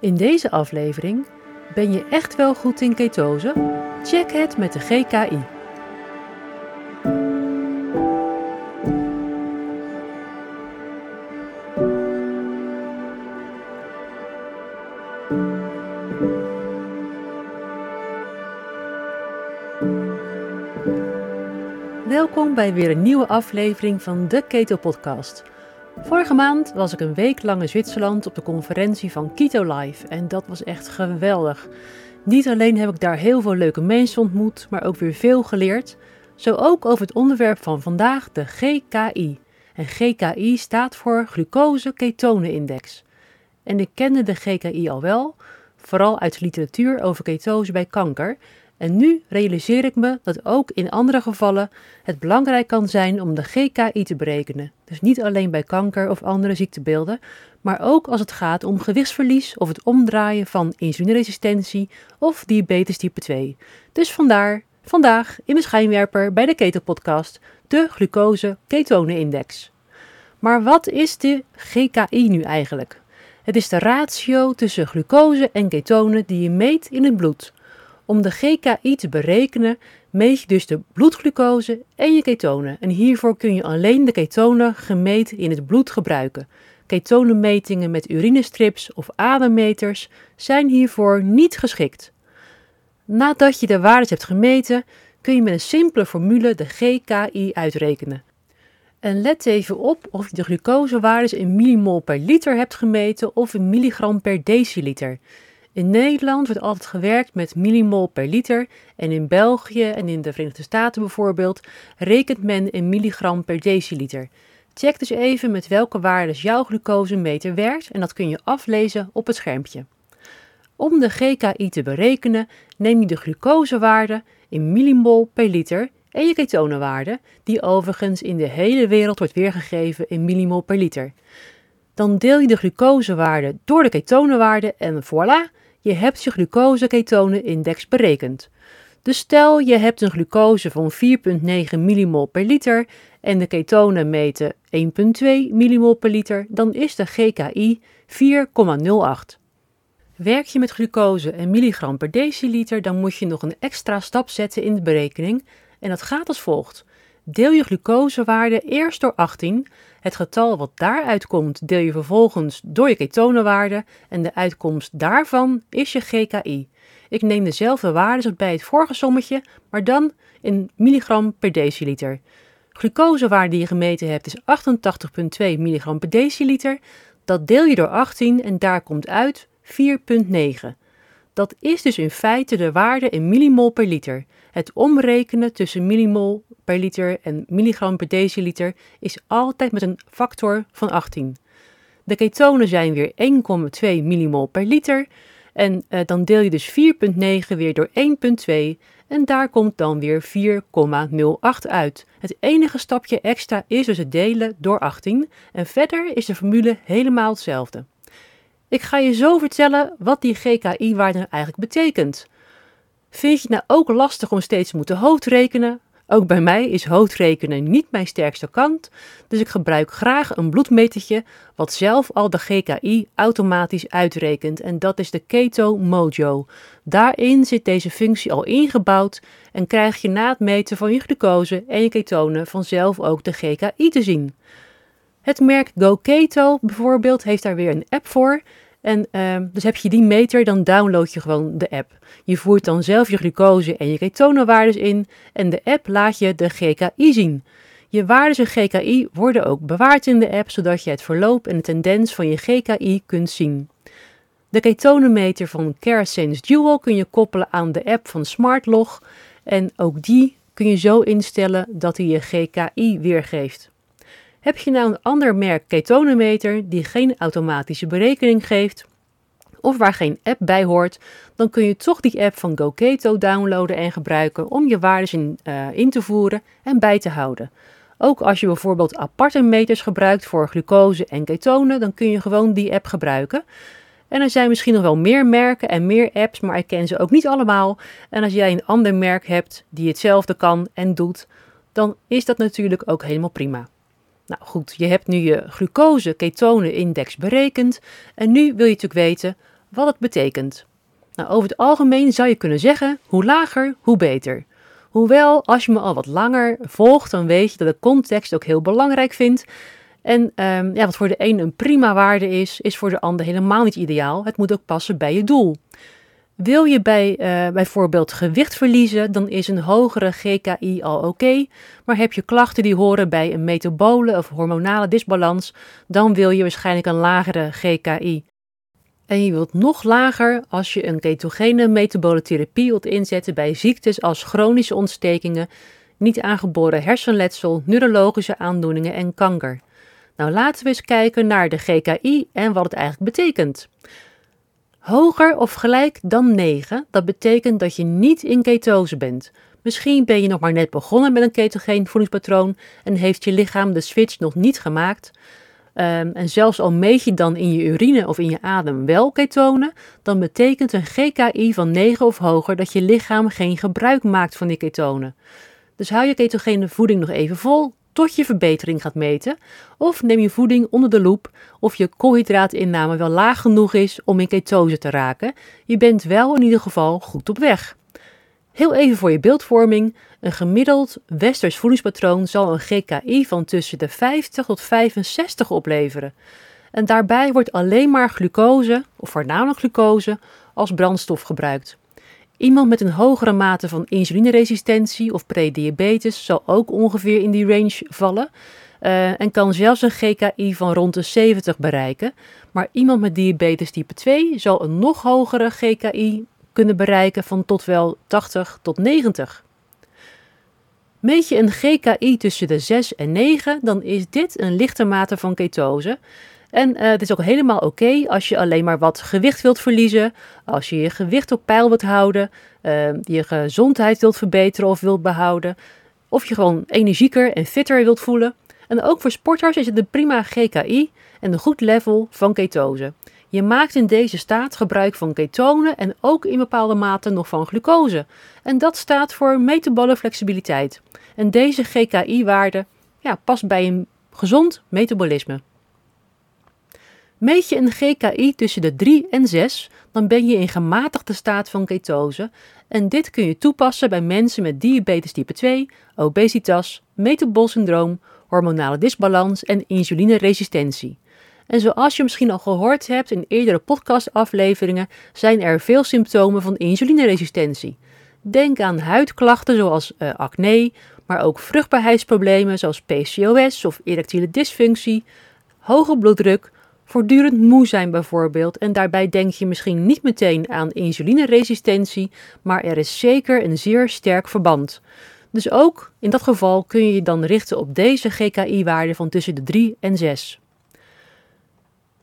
In deze aflevering ben je echt wel goed in ketose? Check het met de GKI. Welkom bij weer een nieuwe aflevering van de Keto Podcast. Vorige maand was ik een week lang in Zwitserland op de conferentie van Keto Live en dat was echt geweldig. Niet alleen heb ik daar heel veel leuke mensen ontmoet, maar ook weer veel geleerd. Zo ook over het onderwerp van vandaag, de GKI. En GKI staat voor Glucose-Ketone-index. En ik kende de GKI al wel, vooral uit literatuur over ketose bij kanker. En nu realiseer ik me dat ook in andere gevallen het belangrijk kan zijn om de GKI te berekenen. Dus niet alleen bij kanker of andere ziektebeelden, maar ook als het gaat om gewichtsverlies of het omdraaien van insulineresistentie of diabetes type 2. Dus vandaar vandaag in de schijnwerper bij de Keto-podcast de glucose-ketone-index. Maar wat is de GKI nu eigenlijk? Het is de ratio tussen glucose en ketonen die je meet in het bloed. Om de GKI te berekenen meet je dus de bloedglucose en je ketonen. En hiervoor kun je alleen de ketonen gemeten in het bloed gebruiken. Ketonenmetingen met urinestrips of ademmeters zijn hiervoor niet geschikt. Nadat je de waardes hebt gemeten, kun je met een simpele formule de GKI uitrekenen. En let even op of je de glucosewaardes in millimol per liter hebt gemeten of in milligram per deciliter. In Nederland wordt altijd gewerkt met millimol per liter en in België en in de Verenigde Staten bijvoorbeeld rekent men in milligram per deciliter. Check dus even met welke waardes jouw glucosemeter werkt en dat kun je aflezen op het schermpje. Om de GKI te berekenen neem je de glucosewaarde in millimol per liter en je ketonenwaarde, die overigens in de hele wereld wordt weergegeven in millimol per liter. Dan deel je de glucosewaarde door de ketonenwaarde en voilà, je hebt je glucose-ketone-index berekend. Dus stel je hebt een glucose van 4,9 millimol per liter en de ketonen meten 1,2 millimol per liter, dan is de GKI 4,08. Werk je met glucose en milligram per deciliter, dan moet je nog een extra stap zetten in de berekening en dat gaat als volgt. Deel je glucosewaarde eerst door 18. Het getal wat daaruit komt deel je vervolgens door je ketonenwaarde en de uitkomst daarvan is je GKI. Ik neem dezelfde waarden als bij het vorige sommetje, maar dan in milligram per deciliter. Glucosewaarde die je gemeten hebt is 88,2 milligram per deciliter. Dat deel je door 18 en daar komt uit 4,9. Dat is dus in feite de waarde in millimol per liter. Het omrekenen tussen millimol per liter en milligram per deciliter is altijd met een factor van 18. De ketonen zijn weer 1,2 millimol per liter en eh, dan deel je dus 4,9 weer door 1,2 en daar komt dan weer 4,08 uit. Het enige stapje extra is dus het delen door 18 en verder is de formule helemaal hetzelfde. Ik ga je zo vertellen wat die GKI-waarde eigenlijk betekent. Vind je het nou ook lastig om steeds te moeten hoofdrekenen? Ook bij mij is hoofdrekenen niet mijn sterkste kant, dus ik gebruik graag een bloedmetertje wat zelf al de GKI automatisch uitrekent en dat is de Keto Mojo. Daarin zit deze functie al ingebouwd en krijg je na het meten van je glucose en je ketonen vanzelf ook de GKI te zien. Het merk GoKeto bijvoorbeeld heeft daar weer een app voor en uh, dus heb je die meter, dan download je gewoon de app. Je voert dan zelf je glucose en je ketonenwaardes in en de app laat je de GKI zien. Je waardes en GKI worden ook bewaard in de app, zodat je het verloop en de tendens van je GKI kunt zien. De ketonenmeter van CareSense Dual kun je koppelen aan de app van SmartLog en ook die kun je zo instellen dat hij je GKI weergeeft. Heb je nou een ander merk ketonenmeter die geen automatische berekening geeft of waar geen app bij hoort, dan kun je toch die app van GoKeto downloaden en gebruiken om je waardes in, uh, in te voeren en bij te houden. Ook als je bijvoorbeeld aparte meters gebruikt voor glucose en ketonen, dan kun je gewoon die app gebruiken. En er zijn misschien nog wel meer merken en meer apps, maar ik ken ze ook niet allemaal. En als jij een ander merk hebt die hetzelfde kan en doet, dan is dat natuurlijk ook helemaal prima. Nou goed, je hebt nu je glucose-ketone-index berekend en nu wil je natuurlijk weten wat het betekent. Nou, over het algemeen zou je kunnen zeggen: hoe lager, hoe beter. Hoewel, als je me al wat langer volgt, dan weet je dat ik context ook heel belangrijk vind. En um, ja, wat voor de een een prima waarde is, is voor de ander helemaal niet ideaal. Het moet ook passen bij je doel. Wil je bij uh, bijvoorbeeld gewicht verliezen, dan is een hogere GKI al oké. maar heb je klachten die horen bij een metabole of hormonale disbalans, dan wil je waarschijnlijk een lagere GKI. En je wilt nog lager als je een ketogene metabole therapie wilt inzetten bij ziektes als chronische ontstekingen, niet aangeboren hersenletsel, neurologische aandoeningen en kanker. Nou, laten we eens kijken naar de GKI en wat het eigenlijk betekent. Hoger of gelijk dan 9, dat betekent dat je niet in ketose bent. Misschien ben je nog maar net begonnen met een ketogeen voedingspatroon en heeft je lichaam de switch nog niet gemaakt. Um, en zelfs al meet je dan in je urine of in je adem wel ketonen, dan betekent een GKI van 9 of hoger dat je lichaam geen gebruik maakt van die ketonen. Dus hou je ketogene voeding nog even vol tot je verbetering gaat meten, of neem je voeding onder de loep of je koolhydraatinname wel laag genoeg is om in ketose te raken. Je bent wel in ieder geval goed op weg. Heel even voor je beeldvorming. Een gemiddeld westers voedingspatroon zal een GKI van tussen de 50 tot 65 opleveren. En daarbij wordt alleen maar glucose, of voornamelijk glucose, als brandstof gebruikt. Iemand met een hogere mate van insulineresistentie of prediabetes zal ook ongeveer in die range vallen. Uh, en kan zelfs een GKI van rond de 70 bereiken. Maar iemand met diabetes type 2 zal een nog hogere GKI kunnen bereiken van tot wel 80 tot 90. Meet je een GKI tussen de 6 en 9, dan is dit een lichte mate van ketose. En uh, het is ook helemaal oké als je alleen maar wat gewicht wilt verliezen, als je je gewicht op peil wilt houden, uh, je gezondheid wilt verbeteren of wilt behouden, of je gewoon energieker en fitter wilt voelen. En ook voor sporters is het een prima GKI en een goed level van ketose. Je maakt in deze staat gebruik van ketonen en ook in bepaalde mate nog van glucose. En dat staat voor metabole flexibiliteit. En deze GKI-waarde ja, past bij een gezond metabolisme. Meet je een GKI tussen de 3 en 6, dan ben je in gematigde staat van ketose. En dit kun je toepassen bij mensen met diabetes type 2, obesitas, metabolsyndroom, hormonale disbalans en insulineresistentie. En zoals je misschien al gehoord hebt in eerdere podcastafleveringen, zijn er veel symptomen van insulineresistentie. Denk aan huidklachten zoals uh, acne, maar ook vruchtbaarheidsproblemen zoals PCOS of erectiele dysfunctie, hoge bloeddruk, voortdurend moe zijn bijvoorbeeld. En daarbij denk je misschien niet meteen aan insulineresistentie, maar er is zeker een zeer sterk verband. Dus ook in dat geval kun je je dan richten op deze GKI-waarde van tussen de 3 en 6.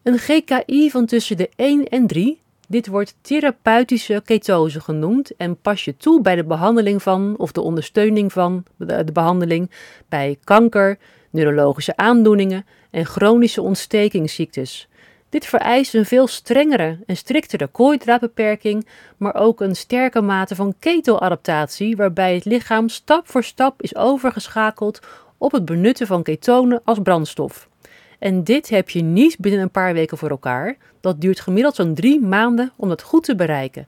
Een GKI van tussen de 1 en 3, dit wordt therapeutische ketose genoemd en pas je toe bij de behandeling van of de ondersteuning van de, de behandeling bij kanker, neurologische aandoeningen en chronische ontstekingsziektes. Dit vereist een veel strengere en striktere koolhydraatbeperking, maar ook een sterke mate van ketoadaptatie, waarbij het lichaam stap voor stap is overgeschakeld op het benutten van ketonen als brandstof. En dit heb je niet binnen een paar weken voor elkaar. Dat duurt gemiddeld zo'n drie maanden om dat goed te bereiken.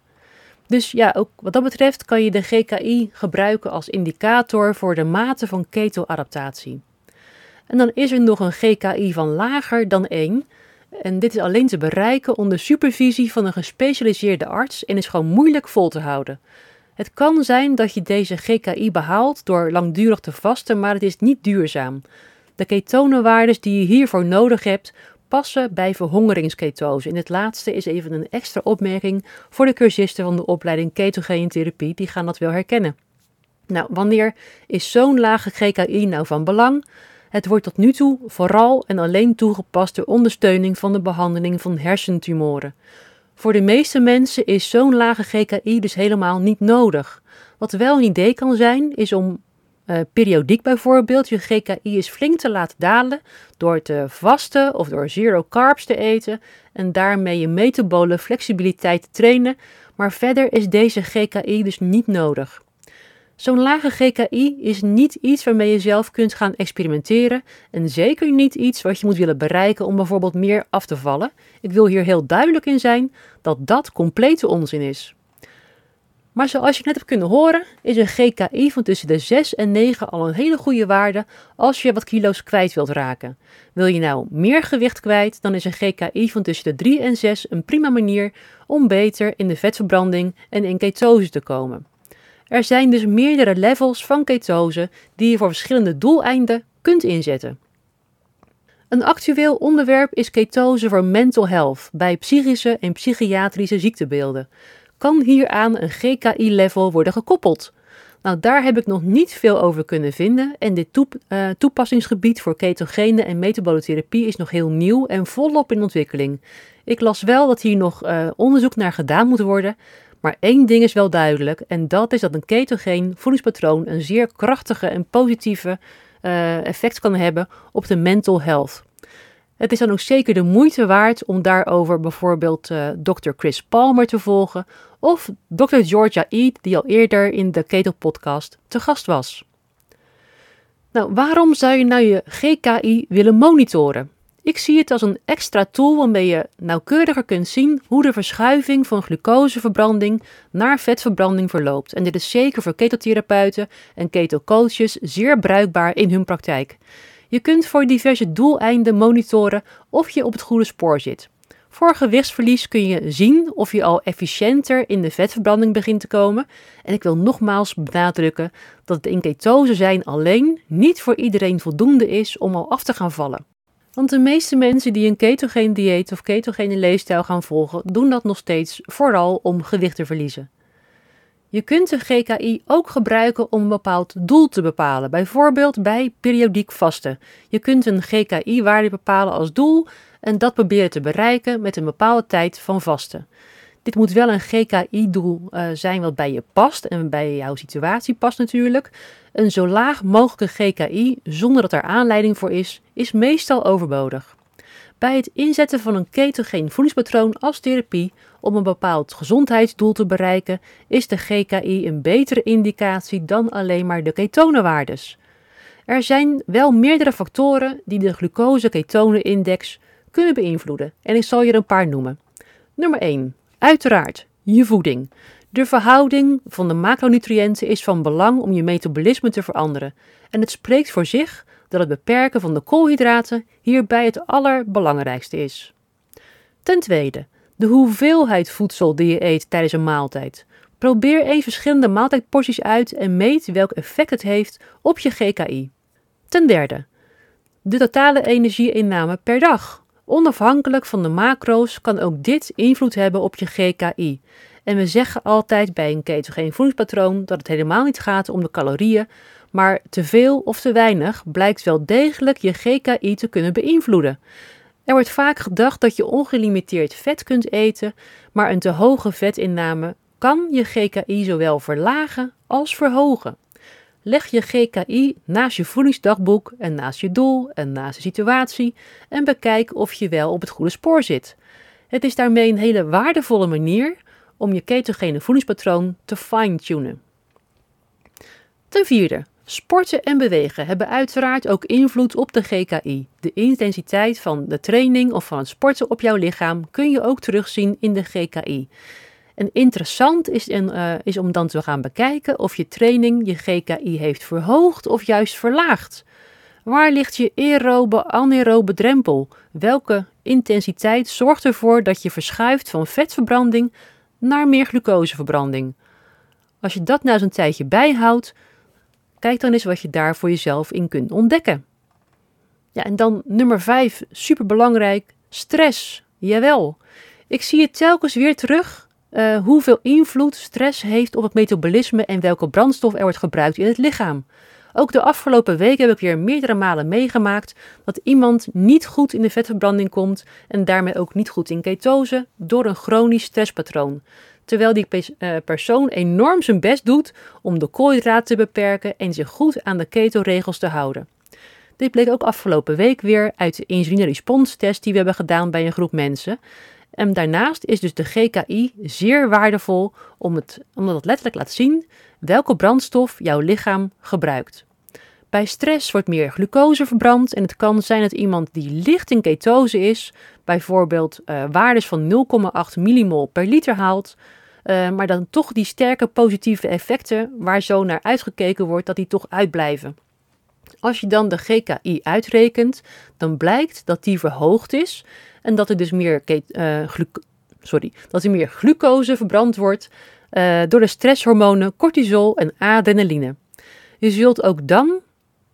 Dus ja, ook wat dat betreft kan je de GKI gebruiken als indicator voor de mate van ketoadaptatie. En dan is er nog een GKI van lager dan 1. En dit is alleen te bereiken onder supervisie van een gespecialiseerde arts en is gewoon moeilijk vol te houden. Het kan zijn dat je deze GKI behaalt door langdurig te vasten, maar het is niet duurzaam. De ketonenwaardes die je hiervoor nodig hebt, passen bij verhongeringsketose. In het laatste is even een extra opmerking voor de cursisten van de opleiding ketogene therapie, die gaan dat wel herkennen. Nou, wanneer is zo'n lage GKI nou van belang? Het wordt tot nu toe vooral en alleen toegepast ter ondersteuning van de behandeling van hersentumoren. Voor de meeste mensen is zo'n lage GKI dus helemaal niet nodig. Wat wel een idee kan zijn, is om uh, periodiek bijvoorbeeld je GKI is flink te laten dalen door te vasten of door zero carbs te eten en daarmee je metabole flexibiliteit te trainen, maar verder is deze GKI dus niet nodig. Zo'n lage GKI is niet iets waarmee je zelf kunt gaan experimenteren en zeker niet iets wat je moet willen bereiken om bijvoorbeeld meer af te vallen. Ik wil hier heel duidelijk in zijn dat dat complete onzin is. Maar zoals je net hebt kunnen horen, is een GKI van tussen de 6 en 9 al een hele goede waarde als je wat kilo's kwijt wilt raken. Wil je nou meer gewicht kwijt, dan is een GKI van tussen de 3 en 6 een prima manier om beter in de vetverbranding en in ketose te komen. Er zijn dus meerdere levels van ketose die je voor verschillende doeleinden kunt inzetten. Een actueel onderwerp is ketose voor mental health bij psychische en psychiatrische ziektebeelden. Kan hieraan een GKI-level worden gekoppeld? Nou, daar heb ik nog niet veel over kunnen vinden en dit uh, toepassingsgebied voor ketogene en metabolotherapie is nog heel nieuw en volop in ontwikkeling. Ik las wel dat hier nog uh, onderzoek naar gedaan moet worden, maar één ding is wel duidelijk en dat is dat een ketogeen voedingspatroon een zeer krachtige en positieve uh, effect kan hebben op de mental health. Het is dan ook zeker de moeite waard om daarover bijvoorbeeld uh, Dr. Chris Palmer te volgen of Dr. Georgia Eat, die al eerder in de Keto podcast te gast was. Nou, waarom zou je nou je GKI willen monitoren? Ik zie het als een extra tool waarmee je nauwkeuriger kunt zien hoe de verschuiving van glucoseverbranding naar vetverbranding verloopt. En dit is zeker voor ketotherapeuten en ketocoaches zeer bruikbaar in hun praktijk. Je kunt voor diverse doeleinden monitoren of je op het goede spoor zit. Voor gewichtsverlies kun je zien of je al efficiënter in de vetverbranding begint te komen. En ik wil nogmaals benadrukken dat het in ketose zijn alleen niet voor iedereen voldoende is om al af te gaan vallen. Want de meeste mensen die een ketogeen dieet of ketogene leefstijl gaan volgen, doen dat nog steeds vooral om gewicht te verliezen. Je kunt de GKI ook gebruiken om een bepaald doel te bepalen, bijvoorbeeld bij periodiek vasten. Je kunt een GKI-waarde bepalen als doel en dat proberen te bereiken met een bepaalde tijd van vasten. Dit moet wel een GKI-doel eh, zijn wat bij je past en bij jouw situatie past natuurlijk. Een zo laag mogelijke GKI zonder dat er aanleiding voor is, is meestal overbodig. Bij het inzetten van een ketogeen voedingspatroon als therapie om een bepaald gezondheidsdoel te bereiken, is de GKI een betere indicatie dan alleen maar de ketonenwaardes. Er zijn wel meerdere factoren die de glucose-ketonen-index kunnen beïnvloeden en ik zal je er een paar noemen. Nummer 1. Uiteraard, je voeding. De verhouding van de macronutriënten is van belang om je metabolisme te veranderen en het spreekt voor zich dat het beperken van de koolhydraten hierbij het allerbelangrijkste is. Ten tweede, de hoeveelheid voedsel die je eet tijdens een maaltijd. Probeer eens verschillende maaltijdporties uit en meet welk effect het heeft op je GKI. Ten derde, de totale energieinname per dag. Onafhankelijk van de macro's kan ook dit invloed hebben op je GKI. En we zeggen altijd bij een ketogeen voedingspatroon dat het helemaal niet gaat om de calorieën, maar te veel of te weinig blijkt wel degelijk je GKI te kunnen beïnvloeden. Er wordt vaak gedacht dat je ongelimiteerd vet kunt eten, maar een te hoge vetinname kan je GKI zowel verlagen als verhogen. Leg je GKI naast je voedingsdagboek en naast je doel en naast de situatie en bekijk of je wel op het goede spoor zit. Het is daarmee een hele waardevolle manier om je ketogene voedingspatroon te fine-tunen. Ten vierde, Sporten en bewegen hebben uiteraard ook invloed op de GKI. De intensiteit van de training of van het sporten op jouw lichaam kun je ook terugzien in de GKI. En interessant is, uh, is om dan te gaan bekijken of je training je GKI heeft verhoogd of juist verlaagd. Waar ligt je aerobe anaerobe drempel? Welke intensiteit zorgt ervoor dat je verschuift van vetverbranding naar meer glucoseverbranding? Als je dat nou eens een tijdje bijhoudt, Kijk dan eens wat je daar voor jezelf in kunt ontdekken. Ja, en dan nummer 5, superbelangrijk, stress. Jawel. Ik zie het telkens weer terug uh, hoeveel invloed stress heeft op het metabolisme en welke brandstof er wordt gebruikt in het lichaam. Ook de afgelopen week heb ik weer meerdere malen meegemaakt dat iemand niet goed in de vetverbranding komt en daarmee ook niet goed in ketose door een chronisch stresspatroon terwijl die eh, persoon enorm zijn best doet om de koolhydraten te beperken en zich goed aan de keto-regels te houden. Dit bleek ook afgelopen week weer uit de insuline response test die we hebben gedaan bij een groep mensen. En daarnaast is dus de GKI zeer waardevol om het, omdat het letterlijk laat zien welke brandstof jouw lichaam gebruikt. Bij stress wordt meer glucose verbrand en het kan zijn dat iemand die licht in ketose is, bijvoorbeeld uh, waardes van 0,8 millimol per liter haalt, uh, maar dan toch die sterke positieve effecten waar zo naar uitgekeken wordt, dat die toch uitblijven. Als je dan de GKI uitrekent, dan blijkt dat die verhoogd is en dat er dus meer, uh, sorry, dat er meer glucose verbrand wordt uh, door de stresshormonen cortisol en adrenaline. Je zult ook dan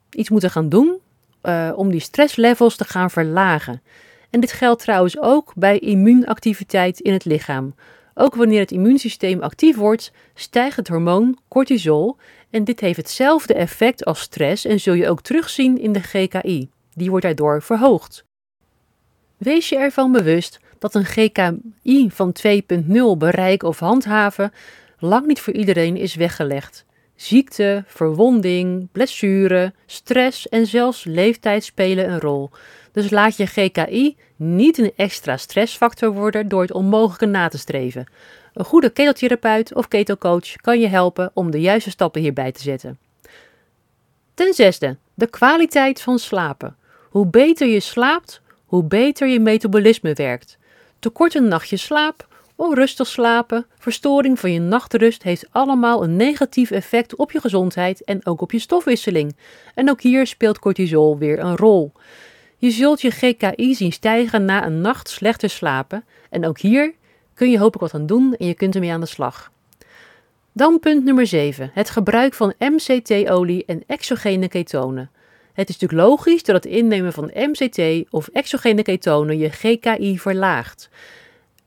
iets moeten gaan doen uh, om die stresslevels te gaan verlagen. En dit geldt trouwens ook bij immuunactiviteit in het lichaam. Ook wanneer het immuunsysteem actief wordt, stijgt het hormoon cortisol en dit heeft hetzelfde effect als stress en zul je ook terugzien in de GKI. Die wordt daardoor verhoogd. Wees je ervan bewust dat een GKI van 2.0 bereiken of handhaven lang niet voor iedereen is weggelegd. Ziekte, verwonding, blessure, stress en zelfs leeftijd spelen een rol. Dus laat je GKI niet een extra stressfactor worden door het onmogelijke na te streven. Een goede ketotherapeut of ketocoach kan je helpen om de juiste stappen hierbij te zetten. Ten zesde, de kwaliteit van slapen. Hoe beter je slaapt, hoe beter je metabolisme werkt. Tekort een nachtje slaap, onrustig slapen, verstoring van je nachtrust heeft allemaal een negatief effect op je gezondheid en ook op je stofwisseling. En ook hier speelt cortisol weer een rol. Je zult je GKI zien stijgen na een nacht slechter slapen en ook hier kun je hopelijk wat aan doen en je kunt ermee aan de slag. Dan punt nummer 7. Het gebruik van MCT-olie en exogene ketonen. Het is natuurlijk logisch dat het innemen van MCT of exogene ketonen je GKI verlaagt.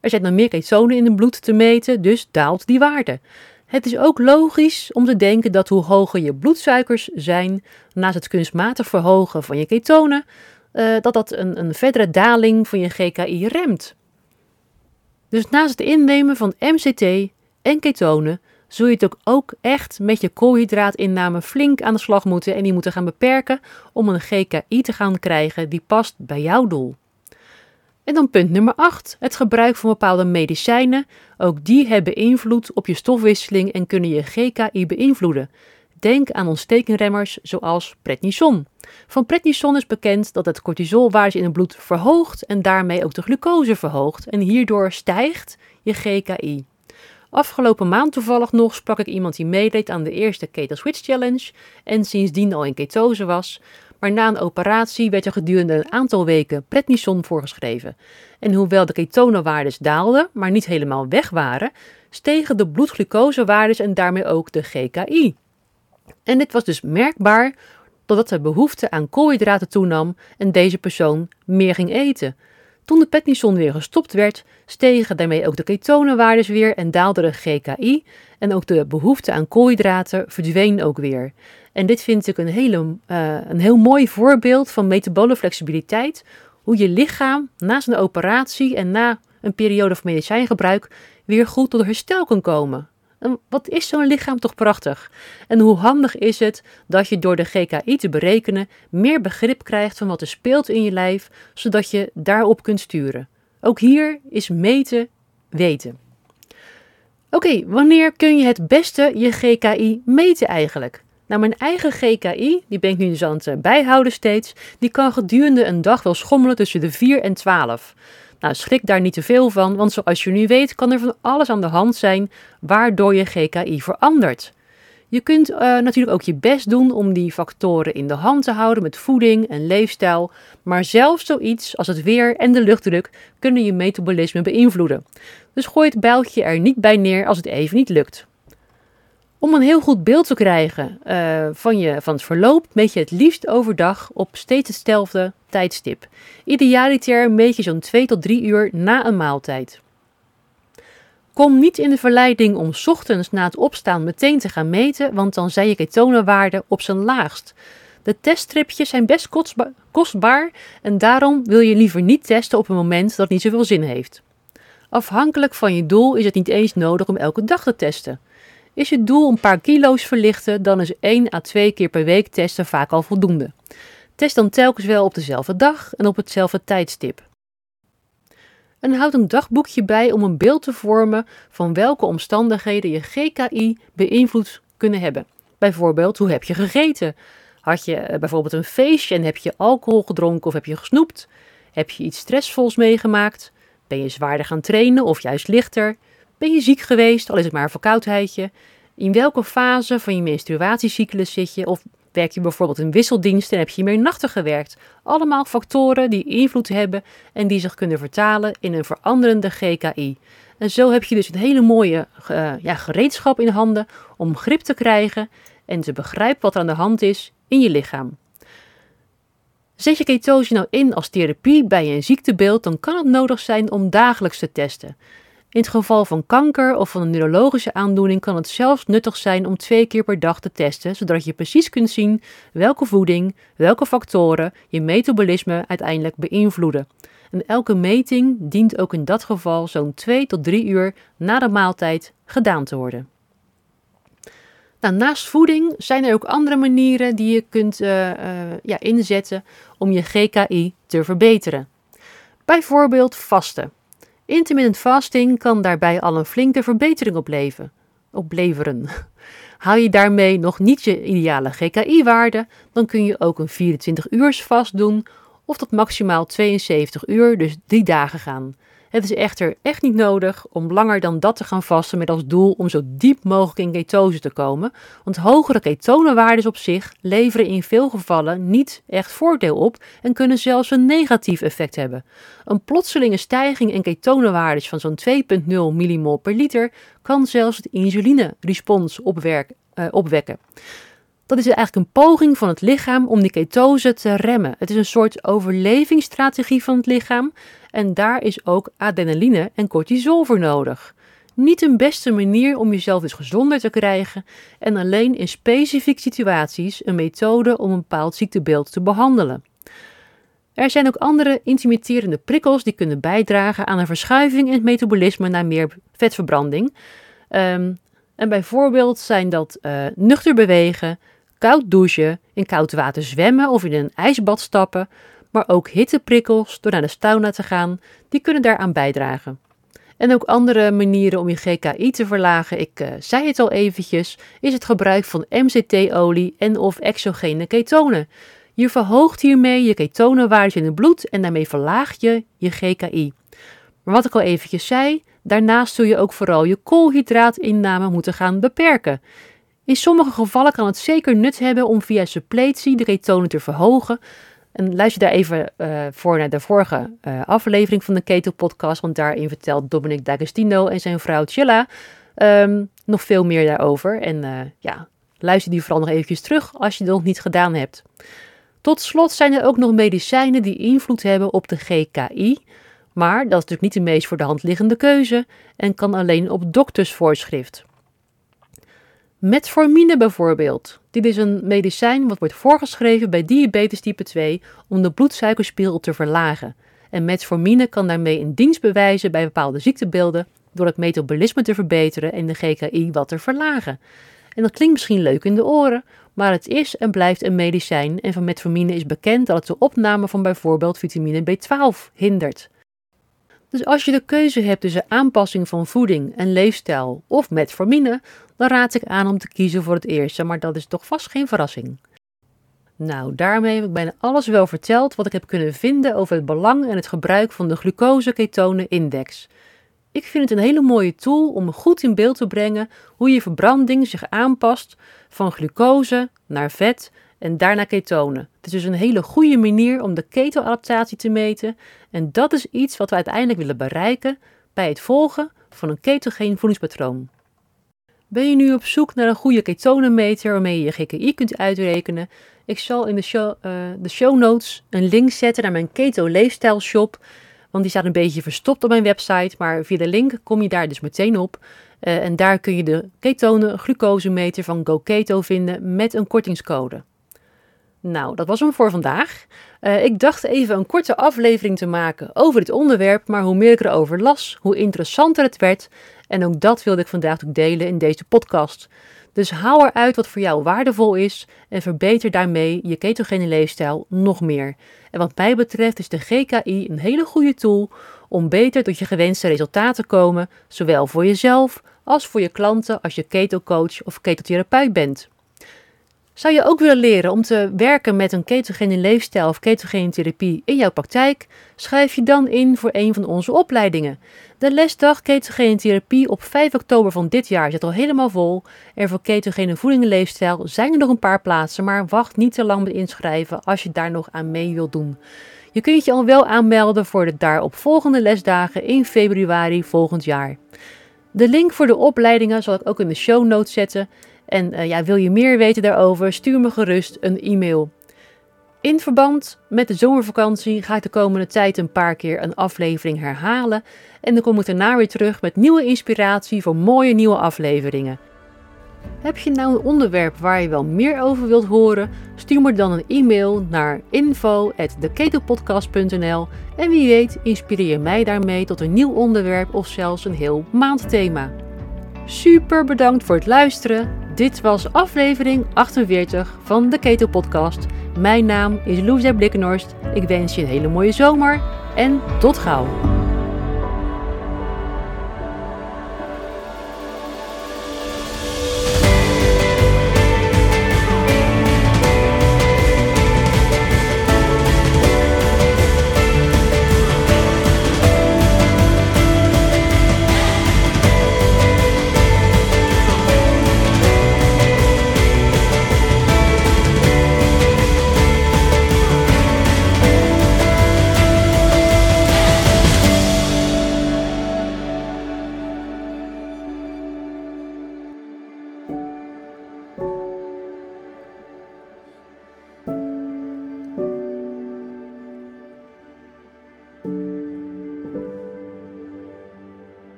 Er zijn dan meer ketonen in het bloed te meten, dus daalt die waarde. Het is ook logisch om te denken dat hoe hoger je bloedsuikers zijn, naast het kunstmatig verhogen van je ketonen, uh, dat dat een, een verdere daling van je GKI remt. Dus naast het innemen van MCT en ketonen zul je het ook, ook echt met je koolhydraatinname flink aan de slag moeten en die moeten gaan beperken om een GKI te gaan krijgen die past bij jouw doel. En dan punt nummer 8, het gebruik van bepaalde medicijnen. Ook die hebben invloed op je stofwisseling en kunnen je GKI beïnvloeden. Denk aan ontstekingremmers zoals prednison. Van prednison is bekend dat het cortisolwaardes in het bloed verhoogt en daarmee ook de glucose verhoogt en hierdoor stijgt je GKI. Afgelopen maand toevallig nog sprak ik iemand die meedeed aan de eerste Keto Switch Challenge en sindsdien al in ketose was. Maar na een operatie werd er gedurende een aantal weken prednison voorgeschreven. En hoewel de ketonenwaardes daalden, maar niet helemaal weg waren, stegen de bloedglucosewaardes en daarmee ook de GKI. En dit was dus merkbaar doordat de behoefte aan koolhydraten toenam en deze persoon meer ging eten. Toen de prednison weer gestopt werd, stegen daarmee ook de ketonenwaardes weer en daalde de GKI en ook de behoefte aan koolhydraten verdween ook weer. En dit vind ik een, hele, uh, een heel mooi voorbeeld van metabole flexibiliteit, hoe je lichaam na zijn operatie en na een periode van medicijngebruik weer goed tot herstel kan komen. Wat is zo'n lichaam toch prachtig? En hoe handig is het dat je door de GKI te berekenen meer begrip krijgt van wat er speelt in je lijf, zodat je daarop kunt sturen. Ook hier is meten weten. Oké, wanneer kun je het beste je GKI meten eigenlijk? Nou, mijn eigen GKI, die ben ik nu dus aan het eh, bijhouden steeds, die kan gedurende een dag wel schommelen tussen de 4 en 12. Nou, schrik daar niet te veel van, want zoals je nu weet kan er van alles aan de hand zijn waardoor je GKI verandert. Je kunt uh, natuurlijk ook je best doen om die factoren in de hand te houden met voeding en leefstijl, maar zelfs zoiets als het weer en de luchtdruk kunnen je metabolisme beïnvloeden. Dus gooi het bijltje er niet bij neer als het even niet lukt. Om een heel goed beeld te krijgen uh, van, je, van het verloop, meet je het liefst overdag op steeds hetzelfde tijdstip. Idealiter meet je zo'n 2 tot 3 uur na een maaltijd. Kom niet in de verleiding om ochtends na het opstaan meteen te gaan meten, want dan zijn je ketonenwaarden op zijn laagst. De teststripjes zijn best kostbaar en daarom wil je liever niet testen op een moment dat niet zoveel zin heeft. Afhankelijk van je doel is het niet eens nodig om elke dag te testen. Is je doel een paar kilo's verlichten, dan is 1 à 2 keer per week testen vaak al voldoende. Test dan telkens wel op dezelfde dag en op hetzelfde tijdstip. en houd een dagboekje bij om een beeld te vormen van welke omstandigheden je GKI beïnvloed kunnen hebben. Bijvoorbeeld, hoe heb je gegeten? Had je eh, bijvoorbeeld een feestje en heb je alcohol gedronken of heb je gesnoept? Heb je iets stressvols meegemaakt? Ben je zwaarder gaan trainen of juist lichter? Ben je ziek geweest, al is het maar een verkoudheidje? In welke fase van je menstruatiecyclus zit je? Of werk je bijvoorbeeld in wisseldiensten en heb je meer nachten gewerkt? Allemaal factoren die invloed hebben en die zich kunnen vertalen in een veranderende GKI. En zo heb je dus een hele mooie uh, ja, gereedschap in handen om grip te krijgen en te begrijpen wat er aan de hand is in je lichaam. Zet je ketose nou in als therapie bij een ziektebeeld, dan kan het nodig zijn om dagelijks te testen. In het geval van kanker of van een neurologische aandoening kan het zelfs nuttig zijn om twee keer per dag te testen, zodat je precies kunt zien welke voeding, welke factoren je metabolisme uiteindelijk beïnvloeden. En elke meting dient ook in dat geval zo'n 2 tot 3 uur na de maaltijd gedaan te worden. Nou, naast voeding zijn er ook andere manieren die je kunt uh, uh, ja, inzetten om je GKI te verbeteren. Bijvoorbeeld vasten. Intermittent fasting kan daarbij al een flinke verbetering opleveren. opleveren. Haal je daarmee nog niet je ideale GKI-waarde, dan kun je ook een 24 uurs vast doen of tot maximaal 72 uur, dus 3 dagen gaan. Het is echter echt niet nodig om langer dan dat te gaan vasten met als doel om zo diep mogelijk in ketose te komen, want hogere ketonenwaardes op zich leveren in veel gevallen niet echt voordeel op en kunnen zelfs een negatief effect hebben. Een plotselinge stijging in ketonenwaardes van zo'n 2,0 millimol per liter kan zelfs het insuline-respons uh, opwekken. Dat is eigenlijk een poging van het lichaam om die ketose te remmen. Het is een soort overlevingsstrategie van het lichaam en daar is ook adrenaline en cortisol voor nodig. Niet een beste manier om jezelf dus gezonder te krijgen en alleen in specifieke situaties een methode om een bepaald ziektebeeld te behandelen. Er zijn ook andere intimiderende prikkels die kunnen bijdragen aan een verschuiving in het metabolisme naar meer vetverbranding. Um, en bijvoorbeeld zijn dat uh, nuchter bewegen, koud douchen, in koud water zwemmen of in een ijsbad stappen, maar ook hitteprikkels door naar de sauna te gaan, die kunnen daaraan bijdragen. En ook andere manieren om je GKI te verlagen, ik uh, zei het al eventjes, is het gebruik van MCT-olie en of exogene ketonen. Je verhoogt hiermee je ketonenwaardes in het bloed en daarmee verlaag je je GKI. Maar wat ik al eventjes zei, daarnaast zul je ook vooral je koolhydraatinname moeten gaan beperken. In sommige gevallen kan het zeker nut hebben om via suppletie de ketonen te verhogen. En luister daar even uh, voor naar de vorige uh, aflevering van de Keto Podcast, want daarin vertelt Dominic D'Agostino en zijn vrouw Chilla um, nog veel meer daarover. En uh, ja, luister die vooral nog eventjes terug als je dat nog niet gedaan hebt. Tot slot zijn er ook nog medicijnen die invloed hebben op de GKI. Maar dat is natuurlijk niet de meest voor de hand liggende keuze en kan alleen op doktersvoorschrift. Metformine bijvoorbeeld. Dit is een medicijn wat wordt voorgeschreven bij diabetes type 2 om de bloedsuikerspiegel te verlagen. En metformine kan daarmee een dienst bewijzen bij bepaalde ziektebeelden door het metabolisme te verbeteren en de GKI wat te verlagen. En dat klinkt misschien leuk in de oren, maar het is en blijft een medicijn en van metformine is bekend dat het de opname van bijvoorbeeld vitamine B12 hindert. Dus als je de keuze hebt tussen aanpassing van voeding en leefstijl of metformine, dan raad ik aan om te kiezen voor het eerste, maar dat is toch vast geen verrassing. Nou, daarmee heb ik bijna alles wel verteld wat ik heb kunnen vinden over het belang en het gebruik van de glucose-ketone-index. Ik vind het een hele mooie tool om goed in beeld te brengen hoe je verbranding zich aanpast van glucose naar vet en daarna ketonen. Het is dus een hele goede manier om de ketoadaptatie te meten en dat is iets wat we uiteindelijk willen bereiken bij het volgen van een ketogeen voedingspatroon. Ben je nu op zoek naar een goede ketonenmeter waarmee je je GKI kunt uitrekenen? Ik zal in de show, uh, de show notes een link zetten naar mijn keto leefstijl shop. Want die staat een beetje verstopt op mijn website, maar via de link kom je daar dus meteen op. Uh, en daar kun je de ketonen glucosemeter van GoKeto vinden met een kortingscode. Nou, dat was hem voor vandaag. Uh, ik dacht even een korte aflevering te maken over dit onderwerp, maar hoe meer ik erover las, hoe interessanter het werd. En ook dat wilde ik vandaag ook delen in deze podcast. Dus haal eruit wat voor jou waardevol is en verbeter daarmee je ketogene leefstijl nog meer. En wat mij betreft is de GKI een hele goede tool om beter tot je gewenste resultaten te komen, zowel voor jezelf als voor je klanten als je keto-coach of ketotherapeut bent. Zou je ook willen leren om te werken met een ketogene leefstijl of ketogene therapie in jouw praktijk? Schrijf je dan in voor een van onze opleidingen. De lesdag ketogene therapie op 5 oktober van dit jaar zit al helemaal vol. En voor ketogene voeding en leefstijl zijn er nog een paar plaatsen, maar wacht niet te lang met inschrijven als je daar nog aan mee wilt doen. Je kunt je al wel aanmelden voor de daarop volgende lesdagen in februari volgend jaar. De link voor de opleidingen zal ik ook in de show notes zetten. En uh, ja, wil je meer weten daarover, stuur me gerust een e-mail. In verband met de zomervakantie ga ik de komende tijd een paar keer een aflevering herhalen. En dan kom ik daarna weer terug met nieuwe inspiratie voor mooie nieuwe afleveringen. Heb je nou een onderwerp waar je wel meer over wilt horen? Stuur me dan een e-mail naar info@deketopodcast.nl en wie weet inspireer je mij daarmee tot een nieuw onderwerp of zelfs een heel maandthema. Super bedankt voor het luisteren. Dit was aflevering 48 van de Keto Podcast. Mijn naam is Louise Blikkenhorst. Ik wens je een hele mooie zomer en tot gauw.